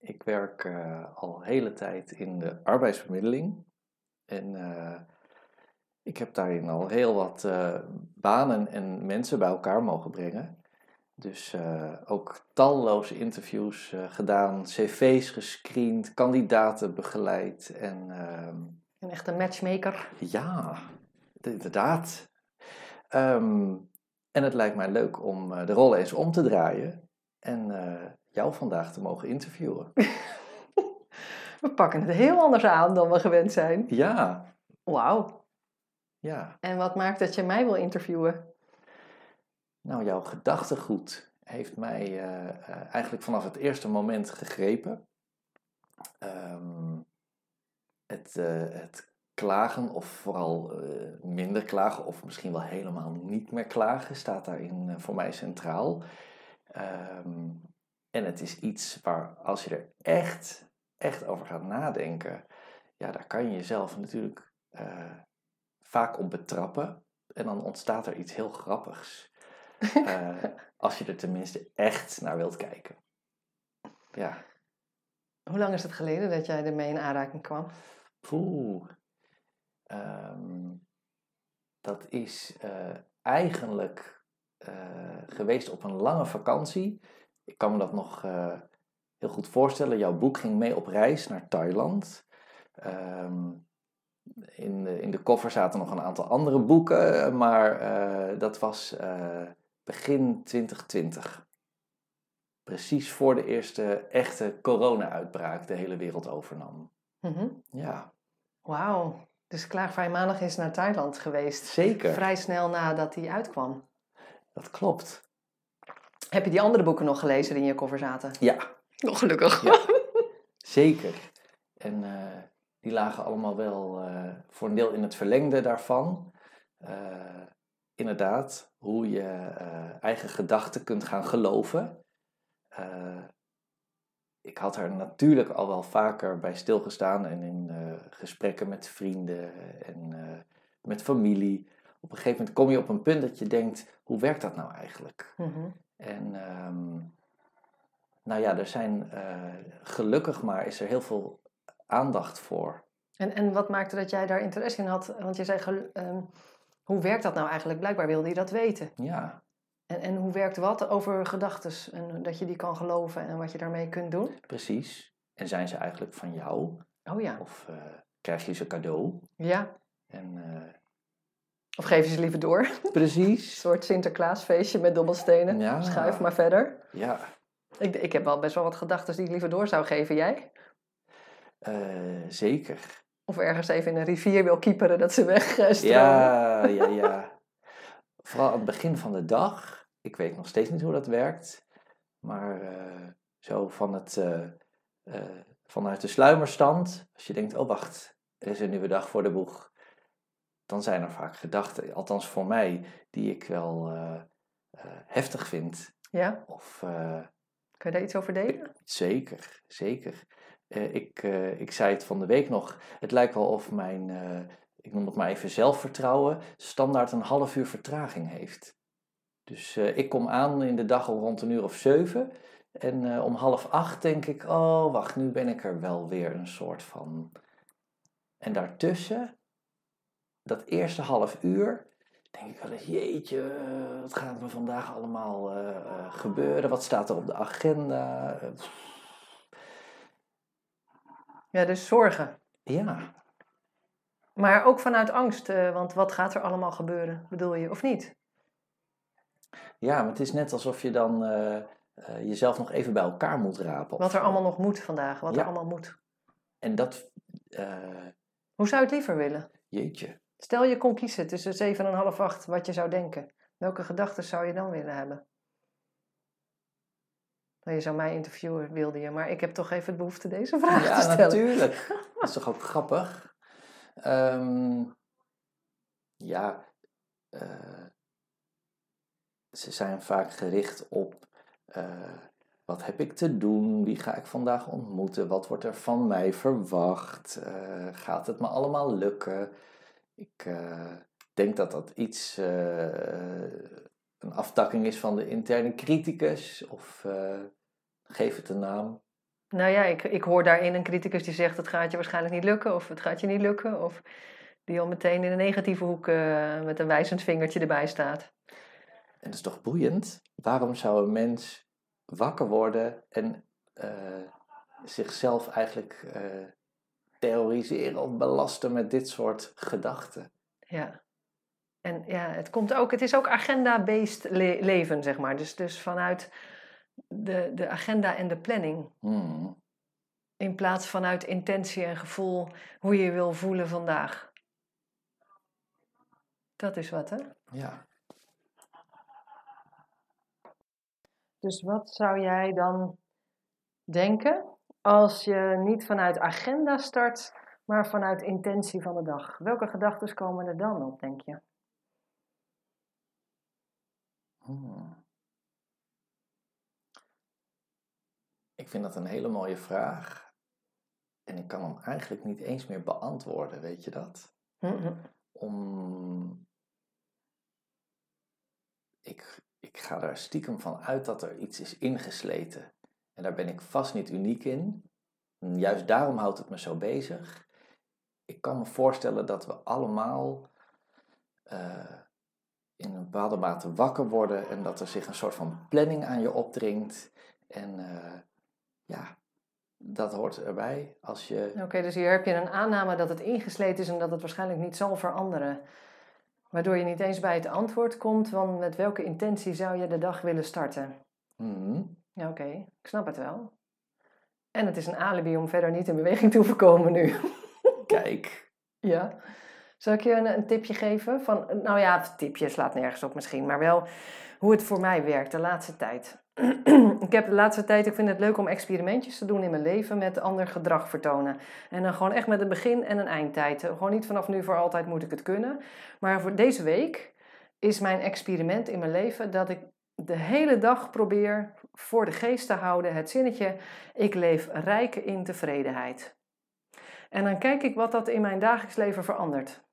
Ik werk uh, al hele tijd in de arbeidsbemiddeling. En uh, ik heb daarin al heel wat banen en mensen bij elkaar mogen brengen. Dus ook talloze interviews gedaan, cv's gescreend, kandidaten begeleid. En, ehm, een echte matchmaker. Ja, inderdaad. Um, en het lijkt mij leuk om de rollen eens om te draaien. En jou vandaag te mogen interviewen. we pakken het heel anders aan dan we gewend zijn. Ja. Wauw. Ja. En wat maakt dat je mij wil interviewen? Nou, jouw gedachtegoed heeft mij uh, uh, eigenlijk vanaf het eerste moment gegrepen. Um, het, uh, het klagen, of vooral minder klagen, of misschien wel helemaal niet meer klagen, staat daarin voor mij centraal. Um, en het is iets waar als je er echt, echt over gaat nadenken, ja, daar kan je jezelf natuurlijk uh, vaak op betrappen. En dan ontstaat er iets heel grappigs. Uh, als je er tenminste echt naar wilt kijken. Ja. Hoe lang is het geleden dat jij ermee in aanraking kwam? Poeh. Um, dat is uh, eigenlijk geweest op een lange vakantie ik kan me dat nog uh, heel goed voorstellen. Jouw boek ging mee op reis naar Thailand. Um, in, de, in de koffer zaten nog een aantal andere boeken, maar uh, dat was uh, begin 2020. Precies voor de eerste echte corona-uitbraak de hele wereld overnam. Mm -hmm. Ja. Wauw. Dus Klaagvrij Maandag is naar Thailand geweest. Zeker. Vrij snel nadat hij uitkwam. Dat klopt. Heb je die andere boeken nog gelezen die in je koffer zaten? Ja. Nog gelukkig. Ja, zeker. En uh, die lagen allemaal wel uh, voor een deel in het verlengde daarvan. Uh, inderdaad, hoe je eigen gedachten kunt gaan geloven. ik had er natuurlijk al wel vaker bij stilgestaan en in gesprekken met vrienden en met familie. Op een gegeven moment kom je op een punt dat je denkt, hoe werkt dat nou eigenlijk? Mm -hmm. En um, nou ja, er zijn uh, gelukkig maar is er heel veel aandacht voor. En, en wat maakte dat jij daar interesse in had? Want je zei, um, hoe werkt dat nou eigenlijk? Blijkbaar wilde je dat weten. Ja. En, en hoe werkt wat over gedachten? En dat je die kan geloven en wat je daarmee kunt doen? Precies. En zijn ze eigenlijk van jou? Oh ja. Of uh, krijg je ze cadeau? Ja. En uh, of geef je ze liever door. Precies. Een soort Sinterklaasfeestje met dobbelstenen. Ja. Schuif maar verder. Ja. Ik, ik heb wel best wel wat gedachten die ik liever door zou geven. Jij? Uh, zeker. Of ergens even in een rivier wil kieperen dat ze wegstromen. Ja, ja, ja. Vooral aan het begin van de dag. Ik weet nog steeds niet hoe dat werkt. Maar uh, zo van het, uh, vanuit de sluimerstand. Als je denkt, oh wacht, er is een nieuwe dag voor de boeg dan zijn er vaak gedachten, althans voor mij, die ik wel uh, uh, heftig vind. Ja? Of, uh, kan je daar iets over delen? Zeker, zeker. ik, ik zei het van de week nog, het lijkt wel of mijn, ik noem het maar even zelfvertrouwen, standaard een half uur vertraging heeft. Dus ik kom aan in de dag al rond een uur of zeven. En om half acht denk ik, oh wacht, nu ben ik er wel weer een soort van. En daartussen dat eerste half uur denk ik wel eens, jeetje, wat gaat er vandaag allemaal uh, uh, gebeuren? Wat staat er op de agenda? Ja, dus zorgen. Ja. Maar ook vanuit angst, uh, want wat gaat er allemaal gebeuren, bedoel je, of niet? Ja, maar het is net alsof je dan jezelf nog even bij elkaar moet rapen. Wat er allemaal nog moet vandaag, wat ja. er allemaal moet. En dat... Hoe zou je het liever willen? Jeetje. Stel je kon kiezen tussen 7 en half 8 wat je zou denken. Welke gedachten zou je dan willen hebben? Nou, je zou mij interviewen, wilde je, maar ik heb toch even het behoefte deze vraag Ja, te stellen. natuurlijk. Dat is toch ook grappig? Ehm, ja, eh, ze zijn vaak gericht op eh, wat heb ik te doen, wie ga ik vandaag ontmoeten, wat wordt er van mij verwacht, Eh, gaat het me allemaal lukken? Ik eh, denk dat dat iets, eh, een aftakking is van de interne criticus, of eh, geef het een naam. Nou ja, ik, ik hoor daarin een criticus die zegt het gaat je waarschijnlijk niet lukken of het gaat je niet lukken. Of die al meteen in de negatieve hoek met een wijzend vingertje erbij staat. En dat is toch boeiend? Waarom zou een mens wakker worden en zichzelf eigenlijk terroriseren of belasten met dit soort gedachten? Ja. En ja, het, komt ook, het is ook agenda-based le- leven, zeg maar. Dus, dus vanuit de, de agenda en de planning. Hmm. In plaats vanuit intentie en gevoel hoe je je wil voelen vandaag. Dat is wat, hè? Ja. Dus wat zou jij dan denken als je niet vanuit agenda start, maar vanuit intentie van de dag? Welke gedachten komen er dan op, denk je? Hmm. Ik vind dat een hele mooie vraag. En ik kan hem eigenlijk niet eens meer beantwoorden, weet je dat? Om. Ik, ik ga er stiekem van uit dat er iets is ingesleten. En daar ben ik vast niet uniek in. En juist daarom houdt het me zo bezig. Ik kan me voorstellen dat we allemaal eh, in een bepaalde mate wakker worden en dat er zich een soort van planning aan je opdringt. En eh, ja, dat hoort erbij als je. Oké, dus hier heb je een aanname dat het ingesleten is en dat het waarschijnlijk niet zal veranderen. Waardoor je niet eens bij het antwoord komt van met welke intentie zou je de dag willen starten. Hmm, Ja, oké, ik snap het wel. En het is een alibi om verder niet in beweging te hoeven komen nu. kijk. Ja. Zal ik je een, een tipje geven? Van, nou ja, het tipje slaat nergens op misschien, maar wel hoe het voor mij werkt de laatste tijd. ik heb de laatste tijd, ik vind het leuk om experimentjes te doen in mijn leven met ander gedrag vertonen. En dan gewoon echt met een begin en een eindtijd. Gewoon niet vanaf nu voor altijd moet ik het kunnen. Maar voor deze week is mijn experiment in mijn leven dat ik de hele dag probeer voor de geest te houden het zinnetje: ik leef rijk in tevredenheid. En dan kijk ik wat dat in mijn dagelijks leven verandert.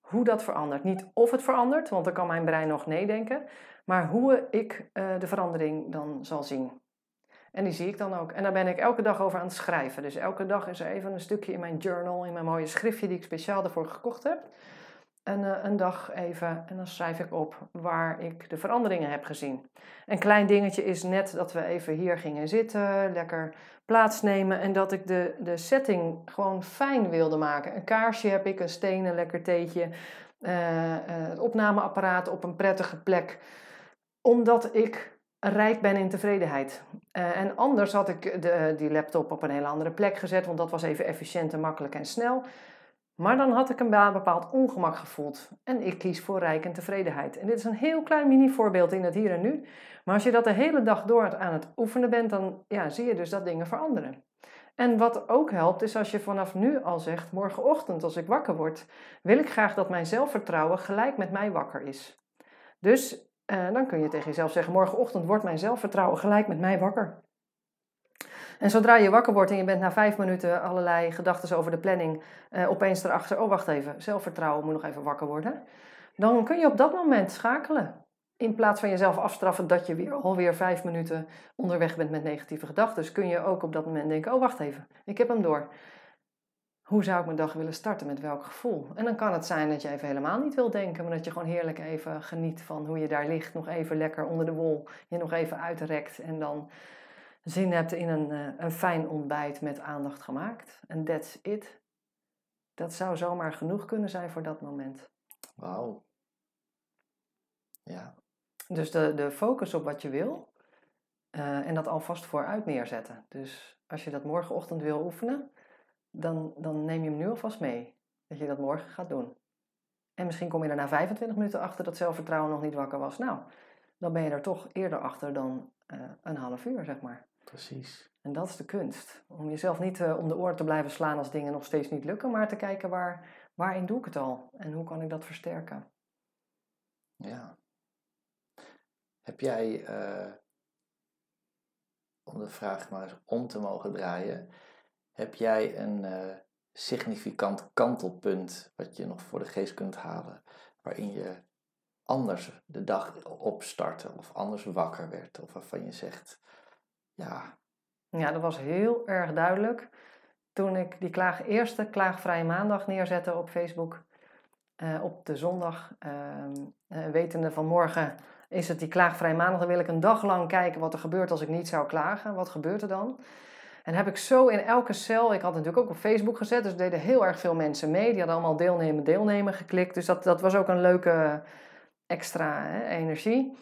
Hoe dat verandert. Niet of het verandert, want dan kan mijn brein nog nee denken, maar hoe ik eh, de verandering dan zal zien. En die zie ik dan ook. En daar ben ik elke dag over aan het schrijven. Dus elke dag is er even een stukje in mijn journal, in mijn mooie schriftje die ik speciaal daarvoor gekocht heb. En eh, een dag even, en dan schrijf ik op waar ik de veranderingen heb gezien. Een klein dingetje is net dat we even hier gingen zitten, lekker plaatsnemen en dat ik de, de setting gewoon fijn wilde maken. Een kaarsje heb ik, een steen, een lekker theetje, eh, eh, het opnameapparaat op een prettige plek. Omdat ik rijk ben in tevredenheid. En anders had ik de, die laptop op een hele andere plek gezet, want dat was even efficiënt makkelijk en snel. Maar dan had ik een bepaald ongemak gevoeld. En ik kies voor rijk en tevredenheid. En dit is een heel klein mini voorbeeld in het hier en nu. Maar als je dat de hele dag door aan het oefenen bent, dan ja, zie je dus dat dingen veranderen. En wat ook helpt, is als je vanaf nu al zegt: morgenochtend als ik wakker word, wil ik graag dat mijn zelfvertrouwen gelijk met mij wakker is. Dus eh, dan kun je tegen jezelf zeggen: morgenochtend wordt mijn zelfvertrouwen gelijk met mij wakker. En zodra je wakker wordt en je bent na vijf minuten allerlei gedachten over de planning eh, opeens erachter: oh wacht even, zelfvertrouwen moet nog even wakker worden. Dan kun je op dat moment schakelen. In plaats van jezelf afstraffen dat je weer alweer vijf minuten onderweg bent met negatieve gedachten, kun je ook op dat moment denken: oh wacht even, ik heb hem door. Hoe zou ik mijn dag willen starten? Met welk gevoel? En dan kan het zijn dat je even helemaal niet wil denken, maar dat je gewoon heerlijk even geniet van hoe je daar ligt. Nog even lekker onder de wol, je nog even uitrekt en dan zin hebt in een, eh, een fijn ontbijt met aandacht gemaakt. En that's it. Dat zou zomaar genoeg kunnen zijn voor dat moment. Wauw. Ja. Dus de, de focus op wat je wil eh, en dat alvast vooruit neerzetten. Dus als je dat morgenochtend wil oefenen, dan, dan neem je hem nu alvast mee. Dat je dat morgen gaat doen. En misschien kom je er na 25 minuten achter dat zelfvertrouwen nog niet wakker was. Nou, dan ben je er toch eerder achter dan eh, een half uur, zeg maar. Precies. En dat is de kunst. Om jezelf niet uh, om de oren te blijven slaan als dingen nog steeds niet lukken, maar te kijken waar, waarin doe ik het al en hoe kan ik dat versterken. Ja. Heb jij, uh, om de vraag maar eens om te mogen draaien, heb jij een uh, significant kantelpunt wat je nog voor de geest kunt halen, waarin je anders de dag opstartte of anders wakker werd of waarvan je zegt, ja. Ja, dat was heel erg duidelijk toen ik die klaag, eerste klaagvrije maandag neerzette op Facebook. Uh, op de zondag, uh, wetende van morgen is het die klaagvrije maandag, dan wil ik een dag lang kijken wat er gebeurt als ik niet zou klagen. Wat gebeurt er dan? En heb ik zo in elke cel, ik had natuurlijk ook op Facebook gezet, dus deden heel erg veel mensen mee. Die hadden allemaal deelnemen, deelnemen geklikt. Dus dat, dat was ook een leuke extra hè, energie.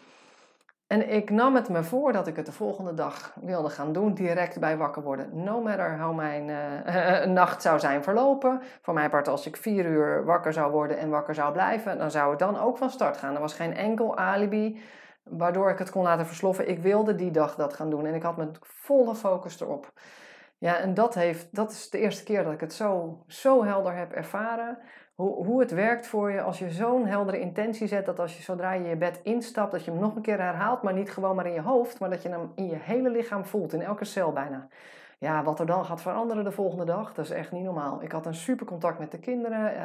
En ik nam het me voor dat ik het de volgende dag wilde gaan doen, direct bij wakker worden. No matter how mijn uh, nacht zou zijn verlopen. Voor mij part, als ik vier uur wakker zou worden en wakker zou blijven, dan zou het dan ook van start gaan. Er was geen enkel alibi waardoor ik het kon laten versloffen. Ik wilde die dag dat gaan doen en ik had mijn volle focus erop. Ja, en dat, heeft, dat is de eerste keer dat ik het zo, zo helder heb ervaren. Hoe, het werkt voor je als je zo'n heldere intentie zet. Dat als je zodra je je bed instapt, dat je hem nog een keer herhaalt. Maar niet gewoon maar in je hoofd, maar dat je hem in je hele lichaam voelt. In elke cel bijna ja, wat er dan gaat veranderen de volgende dag, dat is echt niet normaal. Ik had een super contact met de kinderen. Uh,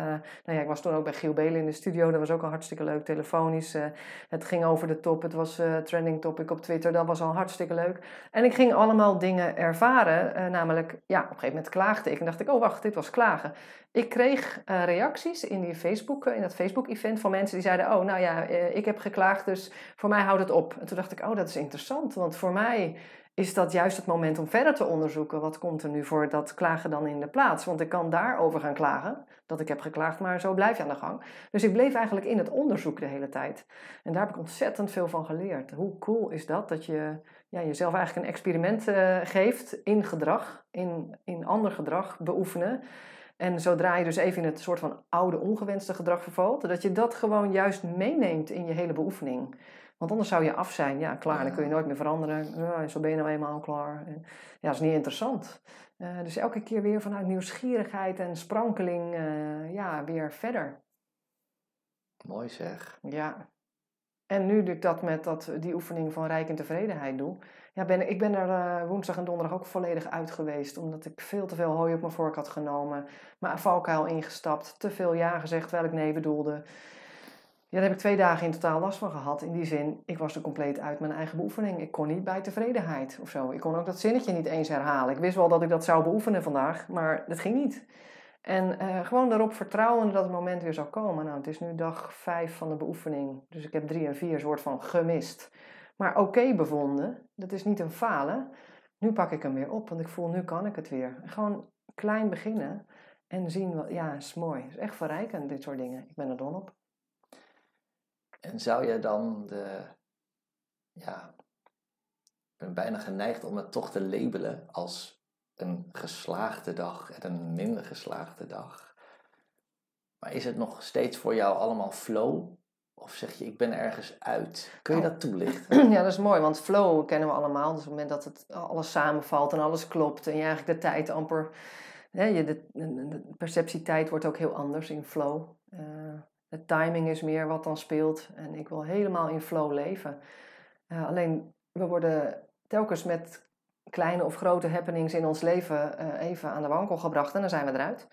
nou ja, ik was toen ook bij Giel Belen in de studio. Dat was ook al hartstikke leuk, telefonisch. Uh, het ging over de top. Het was uh, trending topic op Twitter. Dat was al hartstikke leuk. En ik ging allemaal dingen ervaren. namelijk, ja, op een gegeven moment klaagde ik. En dacht ik, oh wacht, dit was klagen. Ik kreeg reacties in, die Facebook, in dat Facebook-event van mensen die zeiden... Oh, nou ja, ik heb geklaagd, dus voor mij houdt het op. En toen dacht ik, oh, dat is interessant. Want voor mij is dat juist het moment om verder te onderzoeken. Wat komt er nu voor dat klagen dan in de plaats? Want ik kan daarover gaan klagen, dat ik heb geklaagd, maar zo blijf je aan de gang. Dus ik bleef eigenlijk in het onderzoek de hele tijd. En daar heb ik ontzettend veel van geleerd. Hoe cool is dat, dat je ja, jezelf eigenlijk een experiment uh, geeft in gedrag, in, in ander gedrag beoefenen. En zodra je dus even in het soort van oude ongewenste gedrag vervalt, dat je dat gewoon juist meeneemt in je hele beoefening. Want anders zou je af zijn. Ja, klaar. Dan kun je nooit meer veranderen. Ja, zo ben je nou eenmaal klaar. Ja, dat is niet interessant. Uh, dus elke keer weer vanuit nieuwsgierigheid en sprankeling uh, ja, weer verder. Mooi zeg. Ja. En nu ik dat met dat, die oefening van rijk en tevredenheid doe, ja, ben, ik ben er uh, woensdag en donderdag ook volledig uit geweest. Omdat ik veel te veel hooi op mijn vork had genomen. Mijn valkuil ingestapt. Te veel ja gezegd terwijl ik nee bedoelde. Ja, daar heb ik twee dagen in totaal last van gehad. In die zin, ik was er compleet uit mijn eigen beoefening. Ik kon niet bij tevredenheid of zo. Ik kon ook dat zinnetje niet eens herhalen. Ik wist wel dat ik dat zou beoefenen vandaag, maar dat ging niet. En uh, gewoon daarop vertrouwen dat het moment weer zou komen. Nou, het is nu dag vijf van de beoefening. Dus ik heb drie en vier soort van gemist. Maar oké bevonden, dat is niet een falen. Nu pak ik hem weer op, want ik voel nu kan ik het weer. Gewoon klein beginnen en zien, wat, ja, is mooi. Het is echt verrijkend, dit soort dingen. Ik ben er dol op. En zou je dan de, ja, ik ben bijna geneigd om het toch te labelen als een geslaagde dag en een minder geslaagde dag. Maar is het nog steeds voor jou allemaal flow? Of zeg je, ik ben ergens uit? Kun je oh. dat toelichten? Ja, dat is mooi, want flow kennen we allemaal. Dus op het moment dat het alles samenvalt en alles klopt en je eigenlijk de tijd amper... Hè, je, de, de perceptietijd wordt ook heel anders in flow. Uh, de timing is meer wat dan speelt. En ik wil helemaal in flow leven. Uh, alleen we worden telkens met kleine of grote happenings in ons leven uh, even aan de wankel gebracht en dan zijn we eruit.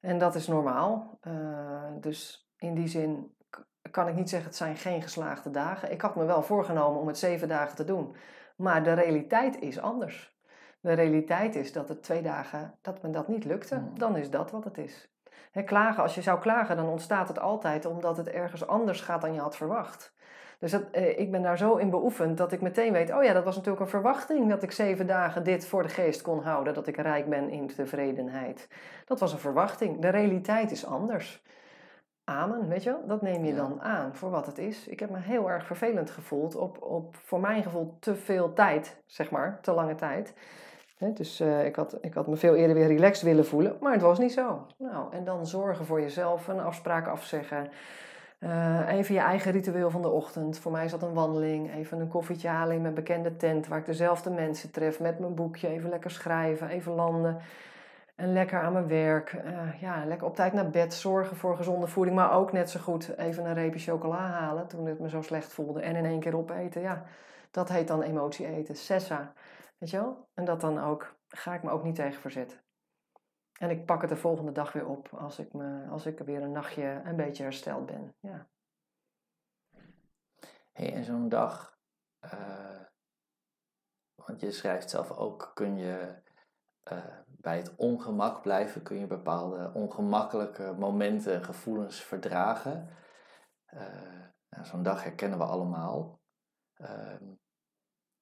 En dat is normaal. Uh, dus in die zin kan ik niet zeggen het zijn geen geslaagde dagen. Ik had me wel voorgenomen om het zeven dagen te doen. Maar de realiteit is anders. De realiteit is dat het twee dagen, dat me dat niet lukte. Hmm. Dan is dat wat het is klagen, als je zou klagen, dan ontstaat het altijd omdat het ergens anders gaat dan je had verwacht. Dus dat, eh, ik ben daar zo in beoefend dat ik meteen weet, oh ja, dat was natuurlijk een verwachting dat ik zeven dagen dit voor de geest kon houden, dat ik rijk ben in tevredenheid. Dat was een verwachting. De realiteit is anders. Amen, weet je wel? Dat neem je dan aan voor wat het is. Ik heb me heel erg vervelend gevoeld op, op voor mijn gevoel te veel tijd, zeg maar, te lange tijd dus uh, ik, had, ik had me veel eerder weer relaxed willen voelen, maar het was niet zo. Nou, en dan zorgen voor jezelf, een afspraak afzeggen, Eh, even je eigen ritueel van de ochtend. Voor mij is dat een wandeling. Even een koffietje halen in mijn bekende tent waar ik dezelfde mensen tref. Met mijn boekje. Even lekker schrijven. Even landen. En lekker aan mijn werk. Uh, ja, lekker op tijd naar bed. Zorgen voor gezonde voeding. Maar ook net zo goed even een reepje chocola halen toen het me zo slecht voelde. En in één keer opeten. Ja, dat heet dan emotie eten. Sessa. Weet je wel? En dat dan ook. Ga ik me ook niet tegen verzetten. En ik pak het de volgende dag weer op als ik, me, als ik weer een nachtje een beetje hersteld ben. Ja. Hey, en zo'n dag, uh, want je schrijft zelf ook, kun je uh, bij het ongemak blijven, kun je bepaalde ongemakkelijke momenten, gevoelens verdragen. Uh, nou, zo'n dag herkennen we allemaal. Ehm,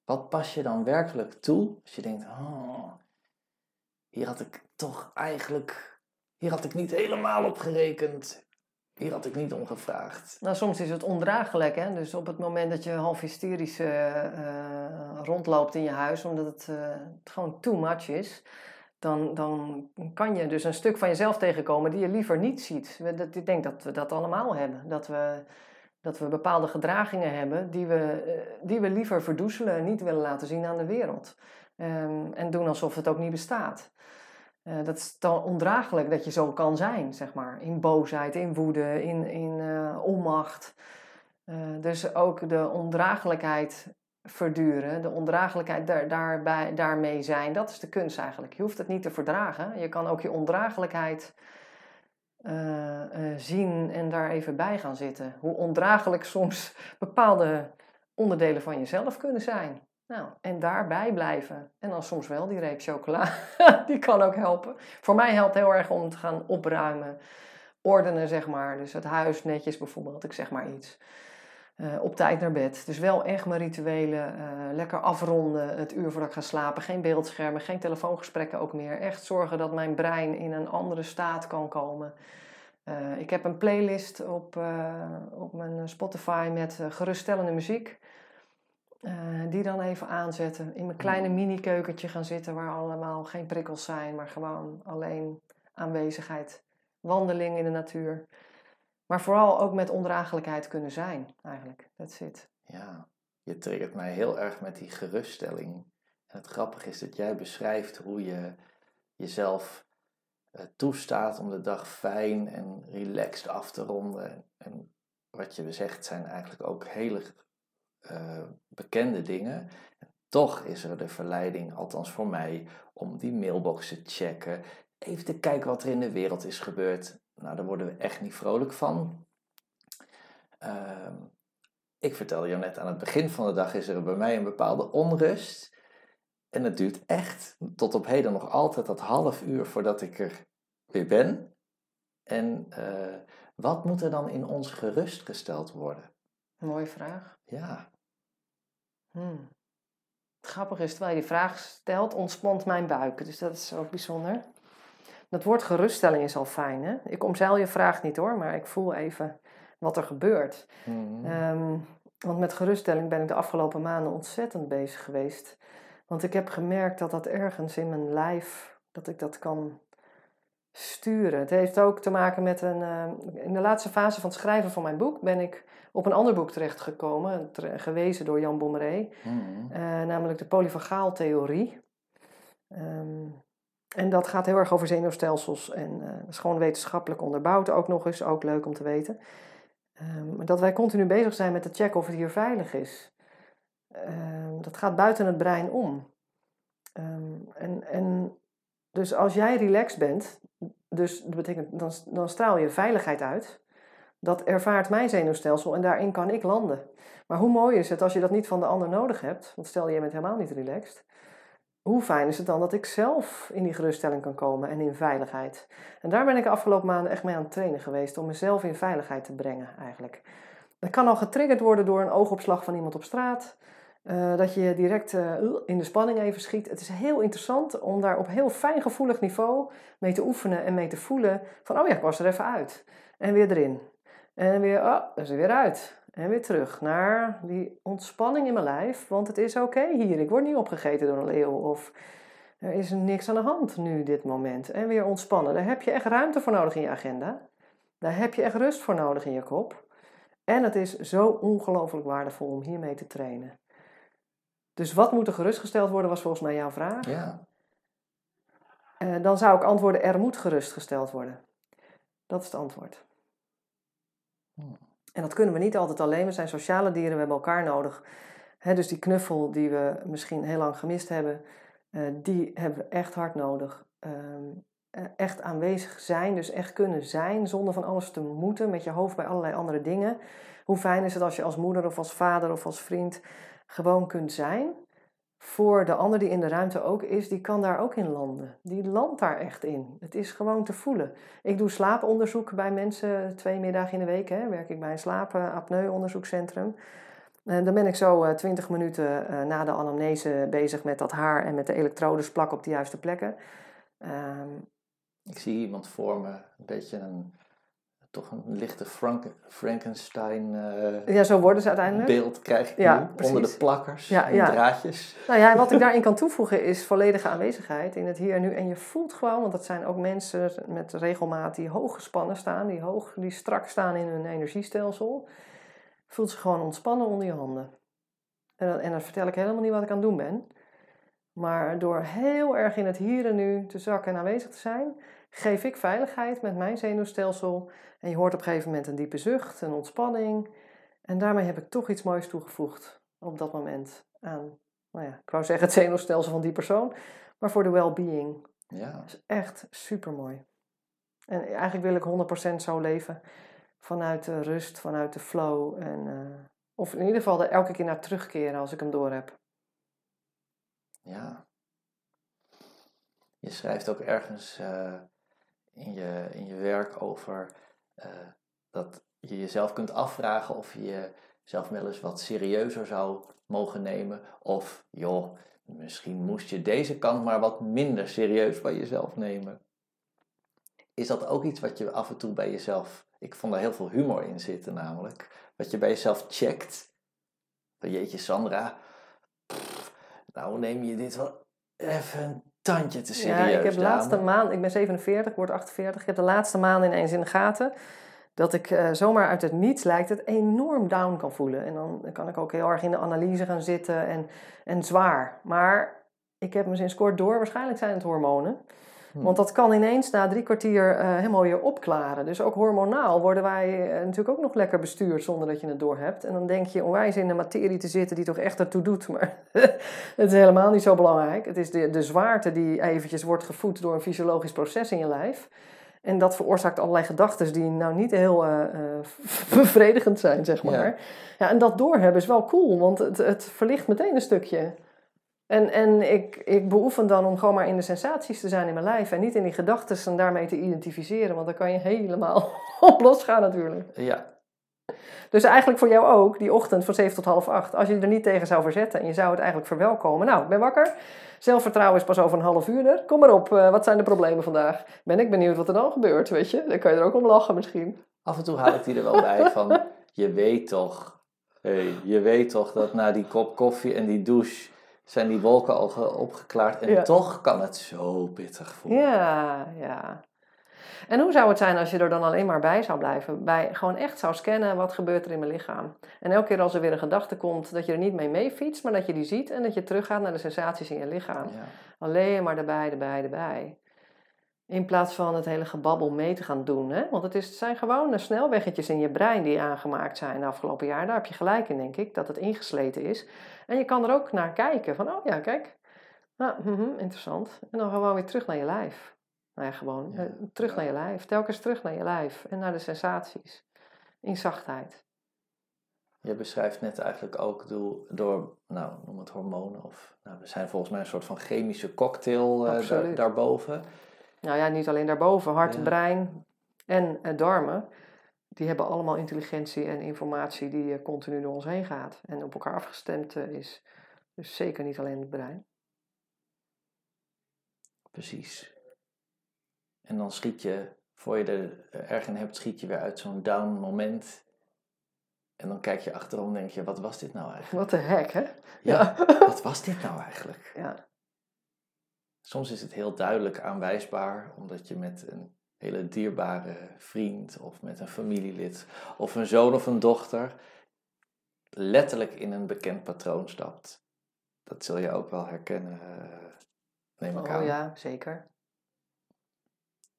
wat pas je dan werkelijk toe als je denkt, oh, hier had ik toch eigenlijk, hier had ik niet helemaal op gerekend. Hier had ik niet om gevraagd. Nou, soms is het ondraaglijk, hè. Dus op het moment dat je half hysterisch uh, rondloopt in je huis, omdat het, uh, het gewoon too much is, dan, dan kan je dus een stuk van jezelf tegenkomen die je liever niet ziet. Ik denk dat we dat allemaal hebben. Dat we, dat we bepaalde gedragingen hebben die we, die we liever verdoezelen en niet willen laten zien aan de wereld. Um, en doen alsof het ook niet bestaat. Uh, dat is dan ondraaglijk dat je zo kan zijn, zeg maar. In boosheid, in woede, in, in uh, onmacht. Dus ook de ondraaglijkheid verduren, de ondraaglijkheid daar, daarbij, daarmee zijn, dat is de kunst eigenlijk. Je hoeft het niet te verdragen. Je kan ook je ondraaglijkheid zien en daar even bij gaan zitten. Hoe ondraaglijk soms bepaalde onderdelen van jezelf kunnen zijn. Nou, en daarbij blijven. En dan soms wel die reep chocola. die kan ook helpen. Voor mij helpt heel erg om te gaan opruimen. Ordenen, zeg maar. Dus het huis netjes bijvoorbeeld, ik zeg maar iets. Uh, op tijd naar bed. Dus wel echt mijn rituelen. Uh, lekker afronden het uur voordat ik ga slapen. Geen beeldschermen, geen telefoongesprekken ook meer. Echt zorgen dat mijn brein in een andere staat kan komen. Uh, ik heb een playlist op, op mijn Spotify met geruststellende muziek. Die dan even aanzetten. In mijn kleine mm. mini-keukentje gaan zitten waar allemaal geen prikkels zijn, maar gewoon alleen aanwezigheid. Wandeling in de natuur. Maar vooral ook met ondraaglijkheid kunnen zijn, eigenlijk. That's it. Ja, je triggert mij heel erg met die geruststelling. En het grappige is dat jij beschrijft hoe je jezelf uh, toestaat om de dag fijn en relaxed af te ronden. En wat je zegt zijn eigenlijk ook hele uh, bekende dingen. Toch is er de verleiding, althans voor mij, om die mailbox te checken. Even te kijken wat er in de wereld is gebeurd. Nou, daar worden we echt niet vrolijk van. Uh, ik vertelde jou net aan het begin van de dag is er bij mij een bepaalde onrust. En het duurt echt tot op heden nog altijd dat half uur voordat ik er weer ben. En uh, wat moet er dan in ons gerustgesteld worden? Mooie vraag. Ja. Hmm. Grappig is, terwijl je die vraag stelt, ontspant mijn buik. Dus dat is ook bijzonder. Dat woord geruststelling is al fijn, hè? Ik omzeil je vraag niet hoor, maar ik voel even wat er gebeurt. Hmm. Ehm, want met geruststelling ben ik de afgelopen maanden ontzettend bezig geweest. Want ik heb gemerkt dat dat ergens in mijn lijf, dat ik dat kan sturen. Het heeft ook te maken met een. Uh, in de laatste fase van het schrijven van mijn boek ben ik op een ander boek terechtgekomen, gewezen door Jan Bommeré, mm uh, namelijk de polyvagaaltheorie. Um, en dat gaat heel erg over zenuwstelsels en uh, dat is gewoon wetenschappelijk onderbouwd, ook nog eens, ook leuk om te weten. Um, dat wij continu bezig zijn met te checken of het hier veilig is. Um, dat gaat buiten het brein om. en, en dus als jij relaxed bent, dus dat betekent, dan, dan straal je veiligheid uit. Dat ervaart mijn zenuwstelsel en daarin kan ik landen. Maar hoe mooi is het als je dat niet van de ander nodig hebt? Want stel je bent helemaal niet relaxed. Hoe fijn is het dan dat ik zelf in die geruststelling kan komen en in veiligheid? En daar ben ik de afgelopen maanden echt mee aan het trainen geweest om mezelf in veiligheid te brengen eigenlijk. Dat kan al getriggerd worden door een oogopslag van iemand op straat. Uh, dat je direct uh, in de spanning even schiet. Het is heel interessant om daar op heel fijngevoelig niveau mee te oefenen en mee te voelen. Van, oh ja, ik was er even uit. En weer erin. En weer, oh, er is er weer uit. En weer terug naar die ontspanning in mijn lijf. Want het is oké hier. Ik word niet opgegeten door een leeuw. Of er is niks aan de hand nu, dit moment. En weer ontspannen. Daar heb je echt ruimte voor nodig in je agenda. Daar heb je echt rust voor nodig in je kop. En het is zo ongelooflijk waardevol om hiermee te trainen. Dus wat moet er gerustgesteld worden, was volgens mij jouw vraag. Ja. Uh, dan zou ik antwoorden, er moet gerustgesteld worden. Dat is het antwoord. Hmm. En dat kunnen we niet altijd alleen. We zijn sociale dieren, we hebben elkaar nodig. dus die knuffel die we misschien heel lang gemist hebben, uh, die hebben we echt hard nodig. Ehm, eh, echt aanwezig zijn, dus echt kunnen zijn zonder van alles te moeten, met je hoofd bij allerlei andere dingen. Hoe fijn is het als je als moeder of als vader of als vriend gewoon kunt zijn voor de ander die in de ruimte ook is, die kan daar ook in landen. Die landt daar echt in. Het is gewoon te voelen. Ik doe slaaponderzoek bij mensen twee middagen in de week. Hè. Werk ik bij een slaapapneu-onderzoekscentrum. En dan ben ik zo twintig minuten eh, na de anamnese bezig met dat haar en met de elektrodes plakken op de juiste plekken. Ehm, ik zie iemand voor me, een beetje een toch een lichte Frank Frankenstein uh, ja, zo worden ze uiteindelijk. beeld krijg ik ja, onder de plakkers ja, en ja. draadjes. Nou ja, wat ik daarin kan toevoegen is volledige aanwezigheid in het hier en nu. En je voelt gewoon, want dat zijn ook mensen met regelmaat die hoog gespannen staan, die, hoog, die strak staan in hun energiestelsel. Voelt ze gewoon ontspannen onder je handen. En, en dan vertel ik helemaal niet wat ik aan het doen ben. Maar door heel erg in het hier en nu te zakken en aanwezig te zijn, geef ik veiligheid met mijn zenuwstelsel. En je hoort op een gegeven moment een diepe zucht, een ontspanning. En daarmee heb ik toch iets moois toegevoegd op dat moment aan, nou ja, ik wou zeggen het zenuwstelsel van die persoon, maar voor de well-being. Ja. Dat is echt super mooi. En eigenlijk wil ik 100% zo leven vanuit de rust, vanuit de flow. En, uh, of in ieder geval er elke keer naar terugkeren als ik hem door heb. Ja. Je schrijft ook ergens uh, in, je, in je werk over uh, dat je jezelf kunt afvragen of je jezelf wel eens wat serieuzer zou mogen nemen. Of joh, misschien moest je deze kant maar wat minder serieus bij jezelf nemen. Is dat ook iets wat je af en toe bij jezelf. Ik vond daar heel veel humor in zitten, namelijk. Wat je bij jezelf checkt. Jeetje, Sandra. nou, neem je dit wel even tandje te serieus. Ja, ik heb de laatste maand, ik ben 47, ik word 48. Ik heb de laatste maand ineens in de gaten dat ik uh, zomaar uit het niets lijkt het enorm down kan voelen. En dan kan ik ook heel erg in de analyse gaan zitten en, en zwaar. Maar ik heb me sinds kort door, waarschijnlijk zijn het hormonen. Hm. Want dat kan ineens na drie kwartier uh, helemaal weer opklaren. Dus ook hormonaal worden wij uh, natuurlijk ook nog lekker bestuurd zonder dat je het door hebt. En dan denk je onwijs in de materie te zitten die toch echt ertoe doet. Maar het is helemaal niet zo belangrijk. Het is de, de zwaarte die eventjes wordt gevoed door een fysiologisch proces in je lijf. En dat veroorzaakt allerlei gedachten die nou niet heel uh, bevredigend zijn, zeg maar. Ja. ja. en dat doorhebben is wel cool, want het, het verlicht meteen een stukje. En, en ik, ik beoefen dan om gewoon maar in de sensaties te zijn in mijn lijf en niet in die gedachten en daarmee te identificeren, want dan kan je helemaal op losgaan natuurlijk. Ja. Dus eigenlijk voor jou ook, die ochtend van 7 tot half 8, als je er niet tegen zou verzetten en je zou het eigenlijk verwelkomen. Nou, ik ben wakker, zelfvertrouwen is pas over een half uur er. Kom maar op, uh, wat zijn de problemen vandaag? Ben ik benieuwd wat er dan gebeurt, weet je? Dan kan je er ook om lachen misschien. Af en toe haal ik die er wel bij van, je weet toch, hey, je weet toch dat na die kop koffie en die douche zijn die wolken al opgeklaard. En toch kan het zo pittig voelen. Ja, ja. En hoe zou het zijn als je er dan alleen maar bij zou blijven? Bij gewoon echt zou scannen, wat gebeurt er in mijn lichaam? En elke keer als er weer een gedachte komt, dat je er niet mee meefietst, maar dat je die ziet en dat je teruggaat naar de sensaties in je lichaam. Ja. Alleen maar erbij, erbij, erbij. In plaats van het hele gebabbel mee te gaan doen. Hè? Want het, is, het zijn gewoon snelweggetjes in je brein die aangemaakt zijn de afgelopen jaar. Daar heb je gelijk in, denk ik, dat het ingesleten is. En je kan er ook naar kijken. Van, oh ja, kijk. Nou, mm interessant. En dan gewoon weer terug naar je lijf. Nou ja, gewoon eh, terug naar je lijf. Telkens terug naar je lijf. En naar de sensaties. In zachtheid. Je beschrijft net eigenlijk ook door, door nou, noem het hormonen. Of, nou, we zijn volgens mij een soort van chemische cocktail uh, daar, daarboven. Nou ja, niet alleen daarboven. Hart, brein en uh, darmen. Die hebben allemaal intelligentie en informatie die continu door ons heen gaat. En op elkaar afgestemd is. Dus zeker niet alleen het brein. Precies. En dan schiet je, voor je er erg in hebt, schiet je weer uit zo'n down moment. En dan kijk je achterom en denk je, wat was dit nou eigenlijk? Wat de hek, hè? Ja, wat was dit nou eigenlijk? Ja. Soms is het heel duidelijk aanwijsbaar, omdat je met een hele dierbare vriend of met een familielid of een zoon of een dochter letterlijk in een bekend patroon stapt. Dat zul je ook wel herkennen, uh, neem ik oh, aan. ja, zeker.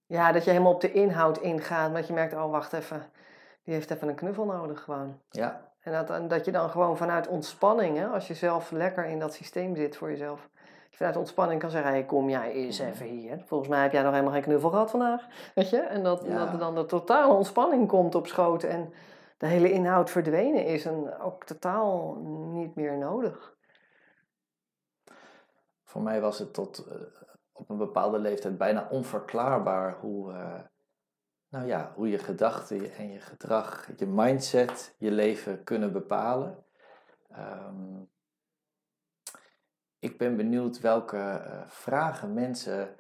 Ja, dat je helemaal op de inhoud ingaat, dat je merkt, oh wacht even, die heeft even een knuffel nodig gewoon. Ja. En dat, dat je dan gewoon vanuit ontspanning, hè, als je zelf lekker in dat systeem zit voor jezelf, je vanuit ontspanning kan zeggen, hey, kom jij eens Mhm. even hier. Volgens mij heb jij nog helemaal geen knuffel gehad vandaag, weet je? En dat, dat er dan de totale ontspanning komt op schoot en de hele inhoud verdwenen is en ook totaal niet meer nodig. Voor mij was het tot uh, op een bepaalde leeftijd bijna onverklaarbaar hoe, uh, nou ja, hoe je gedachten en je gedrag, je mindset, je leven kunnen bepalen. Um, ik ben benieuwd welke uh, vragen mensen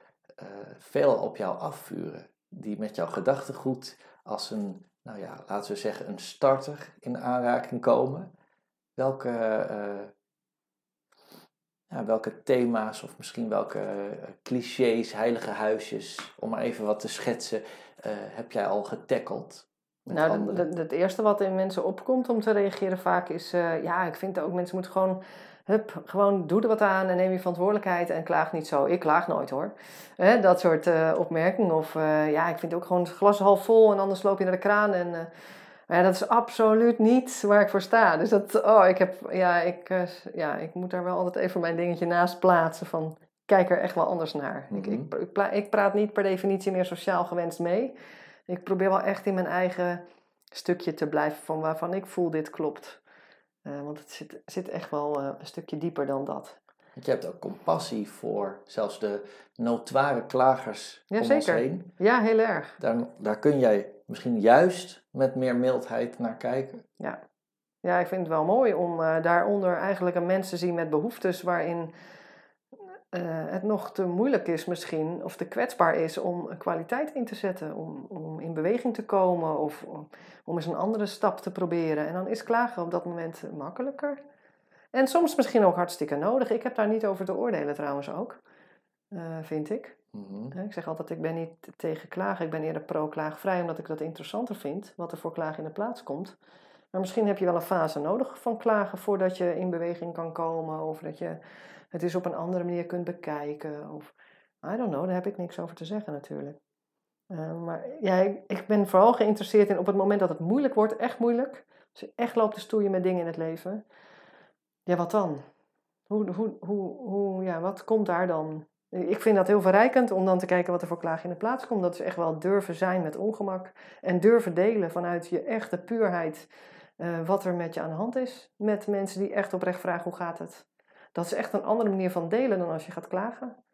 veel op jou afvuren, die met jouw gedachtegoed als een, nou ja, laten we zeggen, een starter in aanraking komen. Welke ja, welke thema's of misschien welke clichés, heilige huisjes, om maar even wat te schetsen, heb jij al getackeld? Nou, het eerste wat in mensen opkomt om te reageren vaak is, ja, ik vind ook mensen moeten gewoon, hup, gewoon doe er wat aan en neem je verantwoordelijkheid en klaag niet zo. Ik klaag nooit hoor. Hè, dat soort opmerkingen. Of ja, ik vind ook gewoon het glas half vol en anders loop je naar de kraan en... Maar ja, dat is absoluut niet waar ik voor sta. Dus dat, oh, ik heb, ja, ik, uh, ja, ik moet daar wel altijd even mijn dingetje naast plaatsen van, kijk er echt wel anders naar. Mm -hmm. ik, ik, ik, ik, praat niet per definitie meer sociaal gewenst mee. Ik probeer wel echt in mijn eigen stukje te blijven van waarvan ik voel dit klopt. Uh, want het zit, zit echt wel uh, een stukje dieper dan dat. Want je hebt ook compassie voor zelfs de notoire klagers ja, om zeker. ons heen. Ja, heel erg. Daar, daar kun jij misschien juist met meer mildheid naar kijken. Ja, ja ik vind het wel mooi om uh, daaronder eigenlijk een mens te zien met behoeftes waarin uh, het nog te moeilijk is misschien, of te kwetsbaar is om een kwaliteit in te zetten, om, om in beweging te komen of om, om eens een andere stap te proberen. En dan is klagen op dat moment makkelijker. En soms misschien ook hartstikke nodig. Ik heb daar niet over te oordelen trouwens ook, uh, vind ik. Mm -hmm. Ik zeg altijd, ik ben niet tegen klagen, ik ben eerder pro-klaagvrij, omdat ik dat interessanter vind, wat er voor klagen in de plaats komt. Maar misschien heb je wel een fase nodig van klagen voordat je in beweging kan komen, of dat je het eens op een andere manier kunt bekijken. Of, I don't know, daar heb ik niks over te zeggen natuurlijk. Uh, maar ja, ik, ik, ben vooral geïnteresseerd in op het moment dat het moeilijk wordt, echt moeilijk, als je echt loopt te stoeien met dingen in het leven, ja, wat dan? Hoe, hoe, hoe, hoe, ja, wat komt daar dan? Ik vind dat heel verrijkend om dan te kijken wat er voor klaag in de plaats komt. Dat is echt wel durven zijn met ongemak. En durven delen vanuit je echte puurheid uh, wat er met je aan de hand is. Met mensen die echt oprecht vragen hoe gaat het. Dat is echt een andere manier van delen dan als je gaat klagen.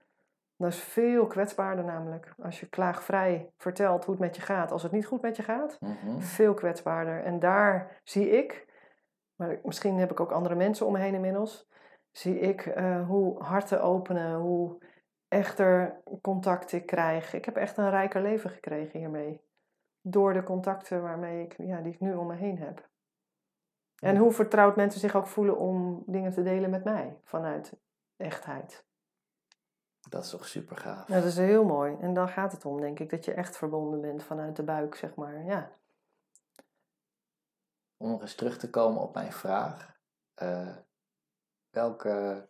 Dat is veel kwetsbaarder namelijk. Als je klaagvrij vertelt hoe het met je gaat. Als het niet goed met je gaat, Mm -hmm. veel kwetsbaarder. En daar zie ik, maar misschien heb ik ook andere mensen om me heen inmiddels. Zie ik uh, hoe harten openen, hoe echter contact ik krijg. Ik heb echt een rijker leven gekregen hiermee. Door de contacten waarmee ik, ja, die ik nu om me heen heb. En hoe vertrouwd mensen zich ook voelen om dingen te delen met mij vanuit echtheid. Dat is toch super gaaf. Dat is heel mooi. En dan gaat het om, denk ik, dat je echt verbonden bent vanuit de buik, zeg maar. Ja. Om nog eens terug te komen op mijn vraag. Uh, welke,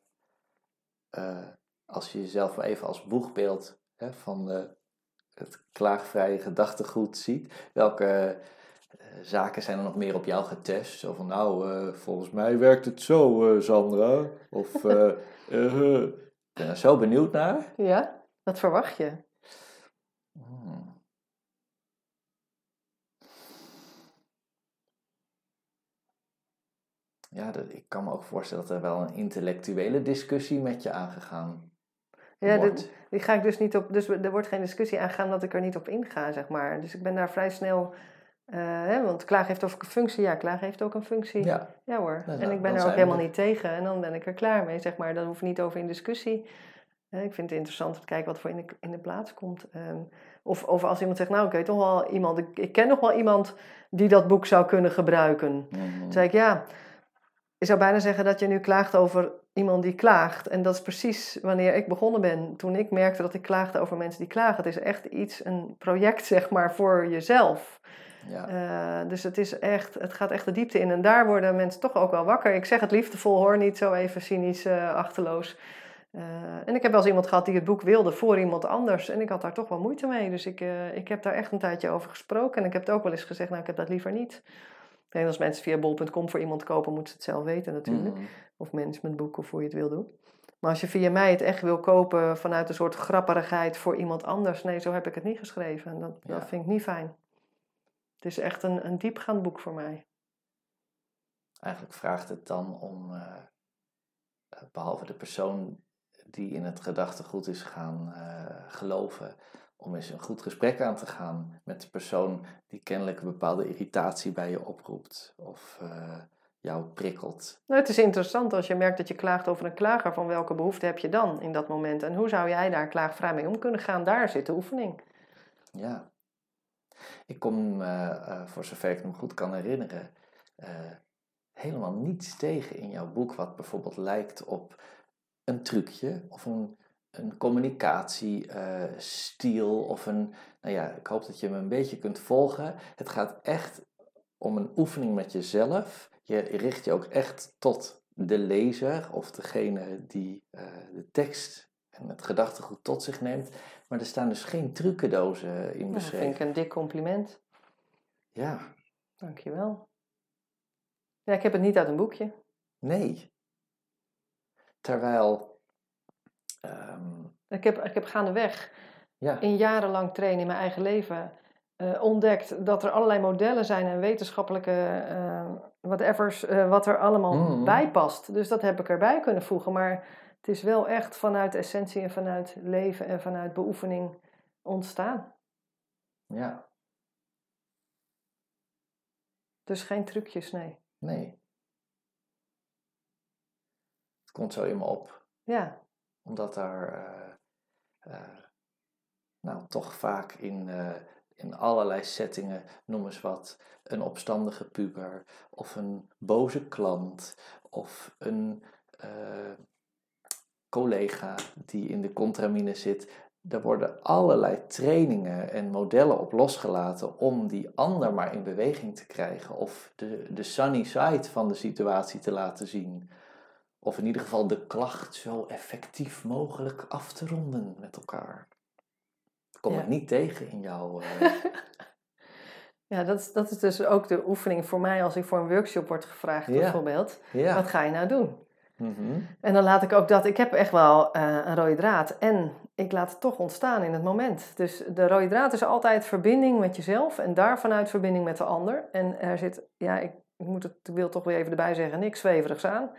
uh, als je jezelf even als boegbeeld hè, van uh, het klaagvrije gedachtegoed ziet, welke zaken zijn er nog meer op jou getest? Zo van, nou, volgens mij werkt het zo, Sandra. Of, ik ben er zo benieuwd naar. Ja, wat verwacht je? Hmm. Ja, dat, ik kan me ook voorstellen dat er wel een intellectuele discussie met je aangegaan ja, dit, die ga ik dus niet op. Dus er wordt geen discussie aangegaan dat ik er niet op inga, zeg maar. Dus ik ben daar vrij snel. Hè, want klaag heeft ook een functie. Ja, klaag heeft ook een functie. Ja, ja hoor. Nou, en ik ben er ook helemaal niet tegen. En dan ben ik er klaar mee, zeg maar. Daar hoef ik niet over in discussie. Uh, ik vind het interessant om te kijken wat voor in de, in de plaats komt. Um, of, of als iemand zegt, nou, ik weet toch wel iemand. Ik, ik ken nog wel iemand die dat boek zou kunnen gebruiken. Mhm. Dan zeg ik, ja. je zou bijna zeggen dat je nu klaagt over iemand die klaagt. En dat is precies wanneer ik begonnen ben. Toen ik merkte dat ik klaagde over mensen die klagen. Het is echt iets, een project zeg maar voor jezelf. Ja. Uh, dus het, is echt, het gaat echt de diepte in. En daar worden mensen toch ook wel wakker. Ik zeg het liefdevol hoor, niet zo even cynisch uh, achterloos. Uh, en ik heb wel eens iemand gehad die het boek wilde voor iemand anders. En ik had daar toch wel moeite mee. Dus ik, ik heb daar echt een tijdje over gesproken. En ik heb het ook wel eens gezegd, nou ik heb dat liever niet. En als mensen via bol.com voor iemand kopen, moeten ze het zelf weten natuurlijk. Mm. Of managementboek of hoe je het wil doen. Maar als je via mij het echt wil kopen vanuit een soort grapperigheid voor iemand anders, nee, zo heb ik het niet geschreven. En dat, dat vind ik niet fijn. Het is echt een, een diepgaand boek voor mij. Eigenlijk vraagt het dan om, uh, behalve de persoon die in het gedachtegoed is gaan uh, geloven, om eens een goed gesprek aan te gaan met de persoon die kennelijk een bepaalde irritatie bij je oproept of uh, jou prikkelt. Nou, het is interessant als je merkt dat je klaagt over een klager, van welke behoefte heb je dan in dat moment en hoe zou jij daar klaagvrij mee om kunnen gaan? Daar zit de oefening. Ja. Ik kom, uh, voor zover ik me goed kan herinneren, helemaal niets tegen in jouw boek wat bijvoorbeeld lijkt op een trucje of een een communicatiestijl of een, nou ja, ik hoop dat je me een beetje kunt volgen. Het gaat echt om een oefening met jezelf. Je richt je ook echt tot de lezer of degene die de tekst en het gedachtegoed tot zich neemt. Maar er staan dus geen trucendozen in beschreven. dat vind ik een dik compliment. Ja. Dankjewel. Ja, ik heb het niet uit een boekje. Nee. Terwijl Ehm, ik, heb, ik heb gaandeweg ja. in jarenlang trainen in mijn eigen leven uh, ontdekt dat er allerlei modellen zijn en wetenschappelijke uh, whatevers, uh, wat er allemaal mm. bij past. Dus dat heb ik erbij kunnen voegen. Maar het is wel echt vanuit essentie en vanuit leven en vanuit beoefening ontstaan. Ja. Dus geen trucjes, nee. Nee. Het komt zo in me op. Ja omdat daar uh, uh, nou, toch vaak in, uh, in allerlei settingen, noem eens wat, een opstandige puber of een boze klant of een collega die in de contramine zit. Daar worden allerlei trainingen en modellen op losgelaten om die ander maar in beweging te krijgen of de, de sunny side van de situatie te laten zien. Of in ieder geval de klacht zo effectief mogelijk af te ronden met elkaar. Kom ik niet tegen in jouw. Uh... ja, dat is, dat is dus ook de oefening voor mij als ik voor een workshop word gevraagd, bijvoorbeeld. Ja. Wat ga je nou doen? Mm En dan laat ik ook dat, ik heb echt wel uh, een rode draad en ik laat het toch ontstaan in het moment. Dus de rode draad is altijd verbinding met jezelf en daarvanuit verbinding met de ander. En er zit, ja, ik, moet het, ik wil toch weer even erbij zeggen, niks zweverigs aan.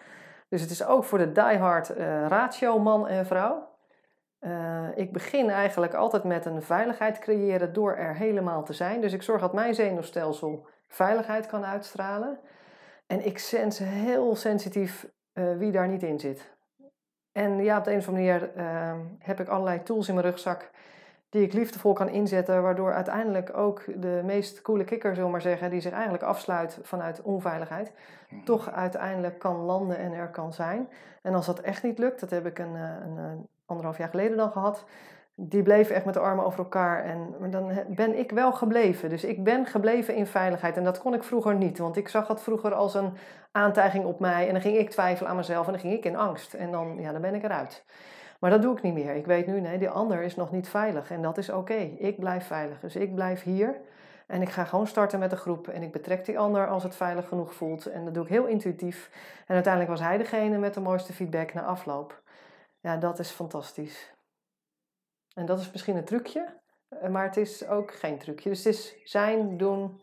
Dus het is ook voor de diehard uh, ratio man en vrouw. Uh, ik begin eigenlijk altijd met een veiligheid creëren door er helemaal te zijn. Dus ik zorg dat mijn zenuwstelsel veiligheid kan uitstralen. En ik sense heel sensitief uh, wie daar niet in zit. En ja, op de een of andere manier heb ik allerlei tools in mijn rugzak die ik liefdevol kan inzetten, waardoor uiteindelijk ook de meest coole kikker, zullen maar zeggen, die zich eigenlijk afsluit vanuit onveiligheid, mhm. toch uiteindelijk kan landen en er kan zijn. En als dat echt niet lukt, dat heb ik een, eh, een, een anderhalf jaar geleden dan gehad, die bleven echt met de armen over elkaar. En dan ben ik wel gebleven. Dus ik ben gebleven in veiligheid. En dat kon ik vroeger niet. Want ik zag dat vroeger als een aantijging op mij. En dan ging ik twijfelen aan mezelf. En dan ging ik in angst. En dan, ja, dan ben ik eruit. Maar dat doe ik niet meer. Ik weet nu, nee, die ander is nog niet veilig. En dat is oké. Ik blijf veilig. Dus ik blijf hier. En ik ga gewoon starten met een groep. En ik betrek die ander als het veilig genoeg voelt. En dat doe ik heel intuïtief. En uiteindelijk was hij degene met de mooiste feedback na afloop. Ja, dat is fantastisch. En dat is misschien een trucje. Maar het is ook geen trucje. Dus het is zijn, doen,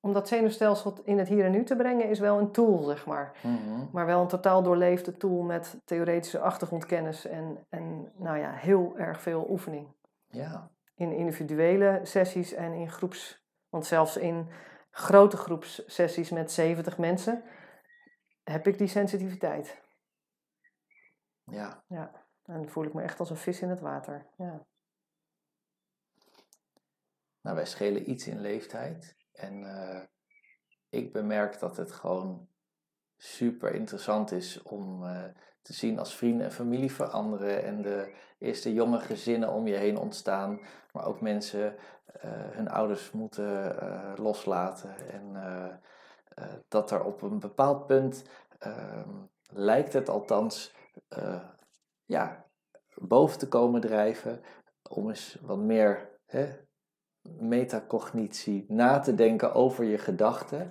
om dat zenuwstelsel in het hier en nu te brengen is wel een tool, zeg maar. Mhm. Maar wel een totaal doorleefde tool met theoretische achtergrondkennis en, en nou ja, heel erg veel oefening. Ja. In individuele sessies en in groeps... Want zelfs in grote groepssessies met 70 mensen heb ik die sensitiviteit. Ja. Ja, dan voel ik me echt als een vis in het water. Ja. Nou, wij schelen iets in leeftijd. En uh, ik bemerk dat het gewoon super interessant is om te zien als vrienden en familie veranderen en de eerste jonge gezinnen om je heen ontstaan, maar ook mensen hun ouders moeten loslaten en dat er op een bepaald punt ehm, lijkt het althans ja, boven te komen drijven om eens wat meer hè, metacognitie na te denken over je gedachten.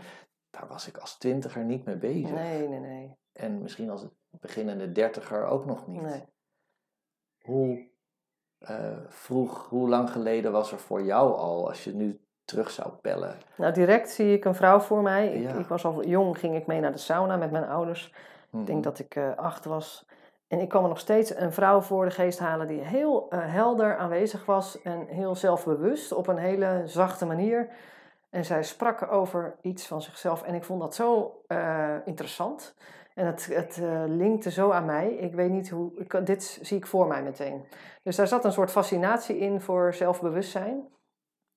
Daar was ik als twintiger niet mee bezig. Nee, nee, nee. En misschien als beginnende dertiger ook nog niet. Nee. Hoe uh, vroeg, hoe lang geleden was er voor jou al, als je nu terug zou pellen? Nou, direct zie ik een vrouw voor mij. Ik, ik was al jong, ging ik mee naar de sauna met mijn ouders. Ik denk mhm. dat ik uh, acht was. En ik me nog steeds een vrouw voor de geest halen die heel uh, helder aanwezig was en heel zelfbewust op een hele zachte manier. En zij sprak over iets van zichzelf en ik vond dat zo uh, interessant. En het, het uh, linkte zo aan mij. Ik weet niet hoe. Ik, dit zie ik voor mij meteen. Dus daar zat een soort fascinatie in voor zelfbewustzijn.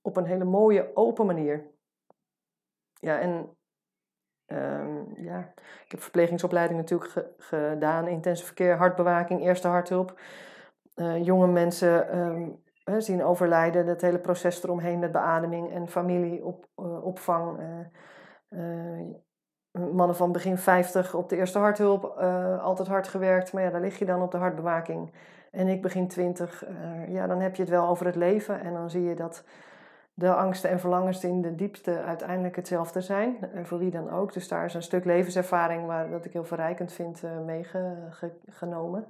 Op een hele mooie, open manier. Ja, en Um, ja, ik heb verplegingsopleiding natuurlijk gedaan, intensive verkeer, hartbewaking, eerste harthulp. Uh, jonge mensen um, zien overlijden, het hele proces eromheen met beademing en familieopvang. Uh, uh, mannen van begin 50 op de eerste harthulp, altijd hard gewerkt, maar ja, daar lig je dan op de hartbewaking. En ik begin 20, ja, dan heb je het wel over het leven en dan zie je dat de angsten en verlangens in de diepste uiteindelijk hetzelfde zijn, eh, voor wie dan ook. Dus daar is een stuk levenservaring waar, dat ik heel verrijkend vind uh, meegenomen.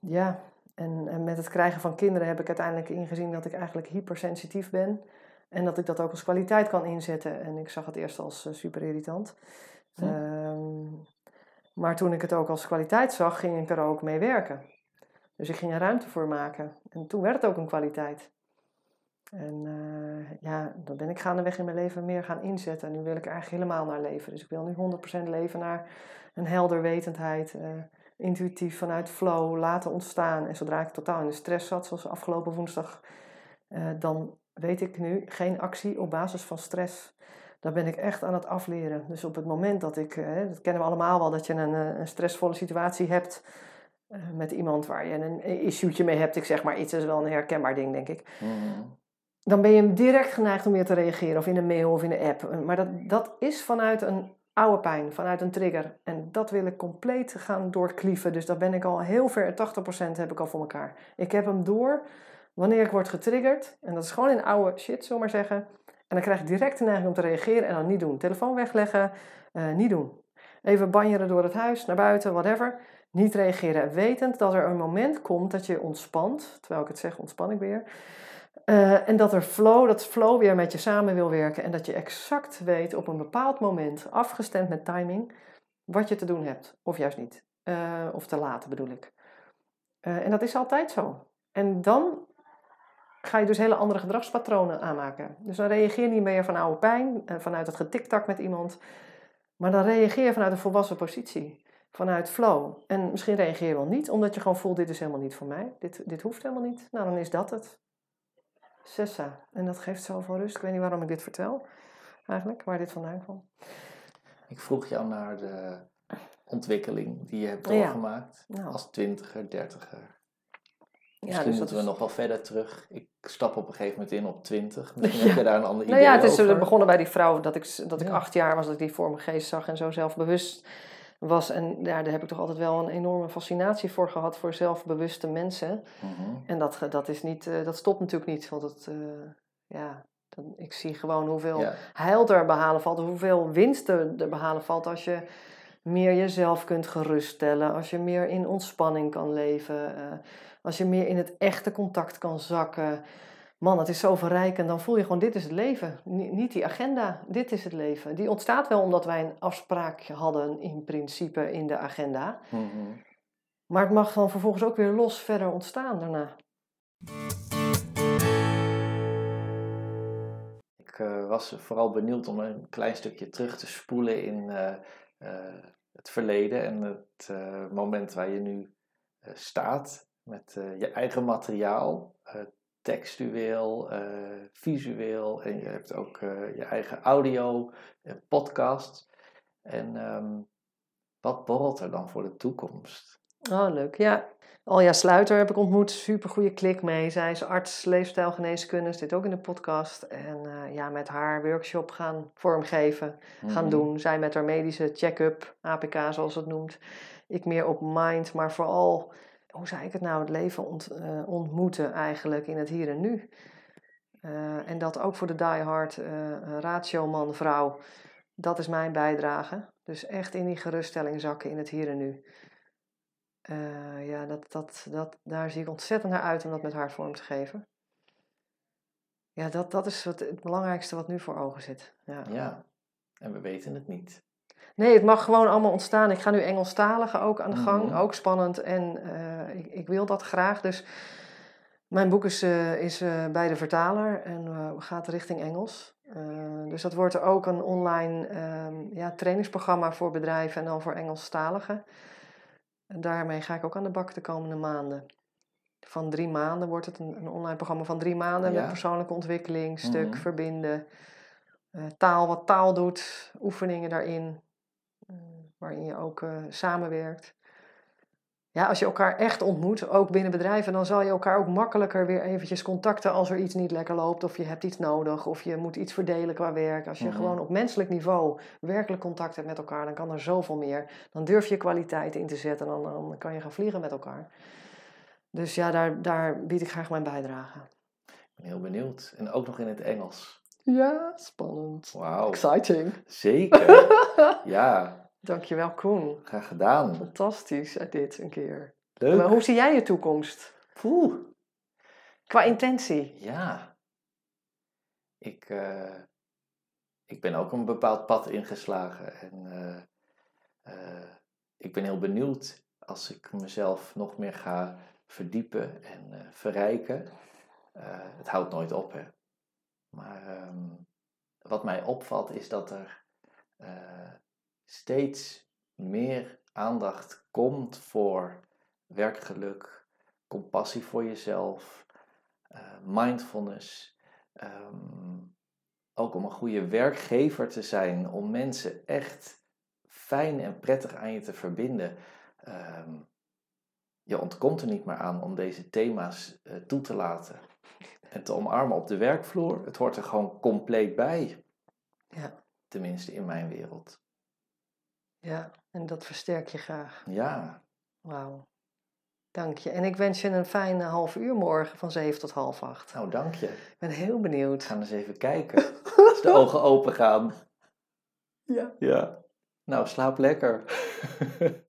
Ja, en, en, met het krijgen van kinderen heb ik uiteindelijk ingezien dat ik eigenlijk hypersensitief ben. En dat ik dat ook als kwaliteit kan inzetten. En ik zag het eerst als uh, super irritant. Ehm, maar toen ik het ook als kwaliteit zag, ging ik er ook mee werken. Dus ik ging er ruimte voor maken. En toen werd het ook een kwaliteit. En uh, ja, dan ben ik gaandeweg in mijn leven meer gaan inzetten. En nu wil ik er eigenlijk helemaal naar leven. Dus ik wil nu 100% leven naar een helderwetendheid. Uh, intuïtief vanuit flow laten ontstaan. En zodra ik totaal in de stress zat, zoals afgelopen woensdag, uh, dan weet ik nu geen actie op basis van stress. Daar ben ik echt aan het afleren. Dus op het moment dat ik, dat kennen we allemaal wel, dat je een, een stressvolle situatie hebt met iemand waar je een issue mee hebt. Ik zeg maar iets, is wel een herkenbaar ding, denk ik. Mm dan ben je direct geneigd om weer te reageren, of in een mail of in de app. Maar dat, dat is vanuit een oude pijn, vanuit een trigger. En dat wil ik compleet gaan doorklieven. Dus daar ben ik al heel ver, 80% heb ik al voor elkaar. Ik heb hem door wanneer ik word getriggerd. En dat is gewoon in oude shit, zullen maar zeggen. En dan krijg ik direct de neiging om te reageren en dan niet doen. Telefoon wegleggen, uh, niet doen. Even banjeren door het huis, naar buiten, whatever. Niet reageren. Wetend dat er een moment komt dat je ontspant. Terwijl ik het zeg, ontspan ik weer. Uh, en dat er flow, dat flow weer met je samen wil werken. En dat je exact weet op een bepaald moment, afgestemd met timing, wat je te doen hebt. Of juist niet. Uh, of te laten bedoel ik. Uh, en dat is altijd zo. En dan ga je dus hele andere gedragspatronen aanmaken. Dus dan reageer je niet meer van oude pijn, vanuit het getiktak met iemand. Maar dan reageer je vanuit een volwassen positie. Vanuit flow. En misschien reageer je wel niet, omdat je gewoon voelt, dit is helemaal niet voor mij. Dit, dit hoeft helemaal niet. Nou, dan is dat het. Sessa. En dat geeft zoveel rust. Ik weet niet waarom ik dit vertel, eigenlijk, waar dit vandaan kwam. Ik vroeg jou naar de ontwikkeling die je hebt doorgemaakt nou. als twintiger, dertiger. Misschien ja, dus moeten we nog wel verder terug. Ik stap op een gegeven moment in op twintig. Misschien heb je daar een ander nou idee ja, het is over. begonnen bij die vrouw dat ik, dat ik acht jaar was, dat ik die voor mijn geest zag en zo zelfbewust was. En ja, daar heb ik toch altijd wel een enorme fascinatie voor gehad, voor zelfbewuste mensen. Mhm. En dat, dat, is niet, uh, dat stopt natuurlijk niet, want het, uh, ja, dan, ik zie gewoon hoeveel ja. heil er behalen valt, hoeveel winst er, er behalen valt als je meer jezelf kunt geruststellen, als je meer in ontspanning kan leven, uh, als je meer in het echte contact kan zakken man, het is zo verrijkend. Dan voel je gewoon, dit is het leven. Niet die agenda, dit is het leven. Die ontstaat wel omdat wij een afspraak hadden in principe in de agenda. Mhm. Maar het mag dan vervolgens ook weer los verder ontstaan daarna. Ik uh, was vooral benieuwd om een klein stukje terug te spoelen in uh, uh, het verleden en het moment waar je nu staat met je eigen materiaal textueel, uh, visueel en je hebt ook uh, je eigen audio, uh, podcast. En ehm, wat borrelt er dan voor de toekomst? Oh, leuk. Ja, Alja Sluiter heb ik ontmoet. Super goede klik mee. Zij is arts leefstijlgeneeskunde, zit ook in de podcast. En uh, ja, met haar workshop gaan vormgeven, gaan Mhm. doen. Zij met haar medische check-up, APK zoals het noemt. Ik meer op mind, maar vooral, hoe zei ik het nou, het leven ont, eh, ontmoeten eigenlijk in het hier en nu. Eh, en dat ook voor de diehard uh, ratio man-vrouw. Dat is mijn bijdrage. Dus echt in die geruststelling zakken in het hier en nu. Ja, dat, dat, dat, daar zie ik ontzettend naar uit om dat met haar vorm te geven. Ja, dat, dat is wat, het belangrijkste wat nu voor ogen zit. Ja. ja, en we weten het niet. Nee, het mag gewoon allemaal ontstaan. Ik ga nu Engelstalige ook aan de gang, Mhm. ook spannend. En uh, ik, ik wil dat graag. Dus mijn boek is, uh, is uh, bij de vertaler en gaat richting Engels. Dus dat wordt ook een online um, ja, trainingsprogramma voor bedrijven en dan voor Engelstaligen. En daarmee ga ik ook aan de bak de komende maanden. Van drie maanden wordt het een, een online programma van drie maanden Ja. met persoonlijke ontwikkeling, stuk Mhm. verbinden, eh, taal wat taal doet, oefeningen daarin, eh, waarin je ook eh, samenwerkt. Ja, als je elkaar echt ontmoet, ook binnen bedrijven, dan zal je elkaar ook makkelijker weer eventjes contacten als er iets niet lekker loopt of je hebt iets nodig of je moet iets verdelen qua werk. Als je Mhm. gewoon op menselijk niveau werkelijk contact hebt met elkaar, dan kan er zoveel meer. Dan durf je kwaliteit in te zetten en dan, dan kan je gaan vliegen met elkaar. Dus ja, daar, daar bied ik graag mijn bijdrage. Ik ben heel benieuwd. En ook nog in het Engels. Ja, spannend. Wauw, Exciting. zeker. ja, Dankjewel Koen. graag gedaan. Fantastisch uit dit een keer. Leuk. Maar hoe zie jij je toekomst? Poeh. Qua intentie. Ja. Ik, eh, ik ben ook een bepaald pad ingeslagen. En eh, eh, ik ben heel benieuwd als ik mezelf nog meer ga verdiepen en eh, verrijken. Eh, het houdt nooit op, hè. Maar ehm, wat mij opvalt is dat er eh, steeds meer aandacht komt voor werkgeluk, compassie voor jezelf, eh, mindfulness. ehm, ook om een goede werkgever te zijn, om mensen echt fijn en prettig aan je te verbinden. Ehm, je ontkomt er niet meer aan om deze thema's eh, toe te laten en te omarmen op de werkvloer. Het hoort er gewoon compleet bij. Ja. Tenminste in mijn wereld. Ja, en dat versterk je graag. Ja, Wauw. Dank je. En ik wens je een fijne half uur morgen van 7 tot half 8. nou dank je. Ik ben heel benieuwd. We gaan eens even kijken. Als de ogen open gaan. Ja. Ja. Nou, slaap lekker.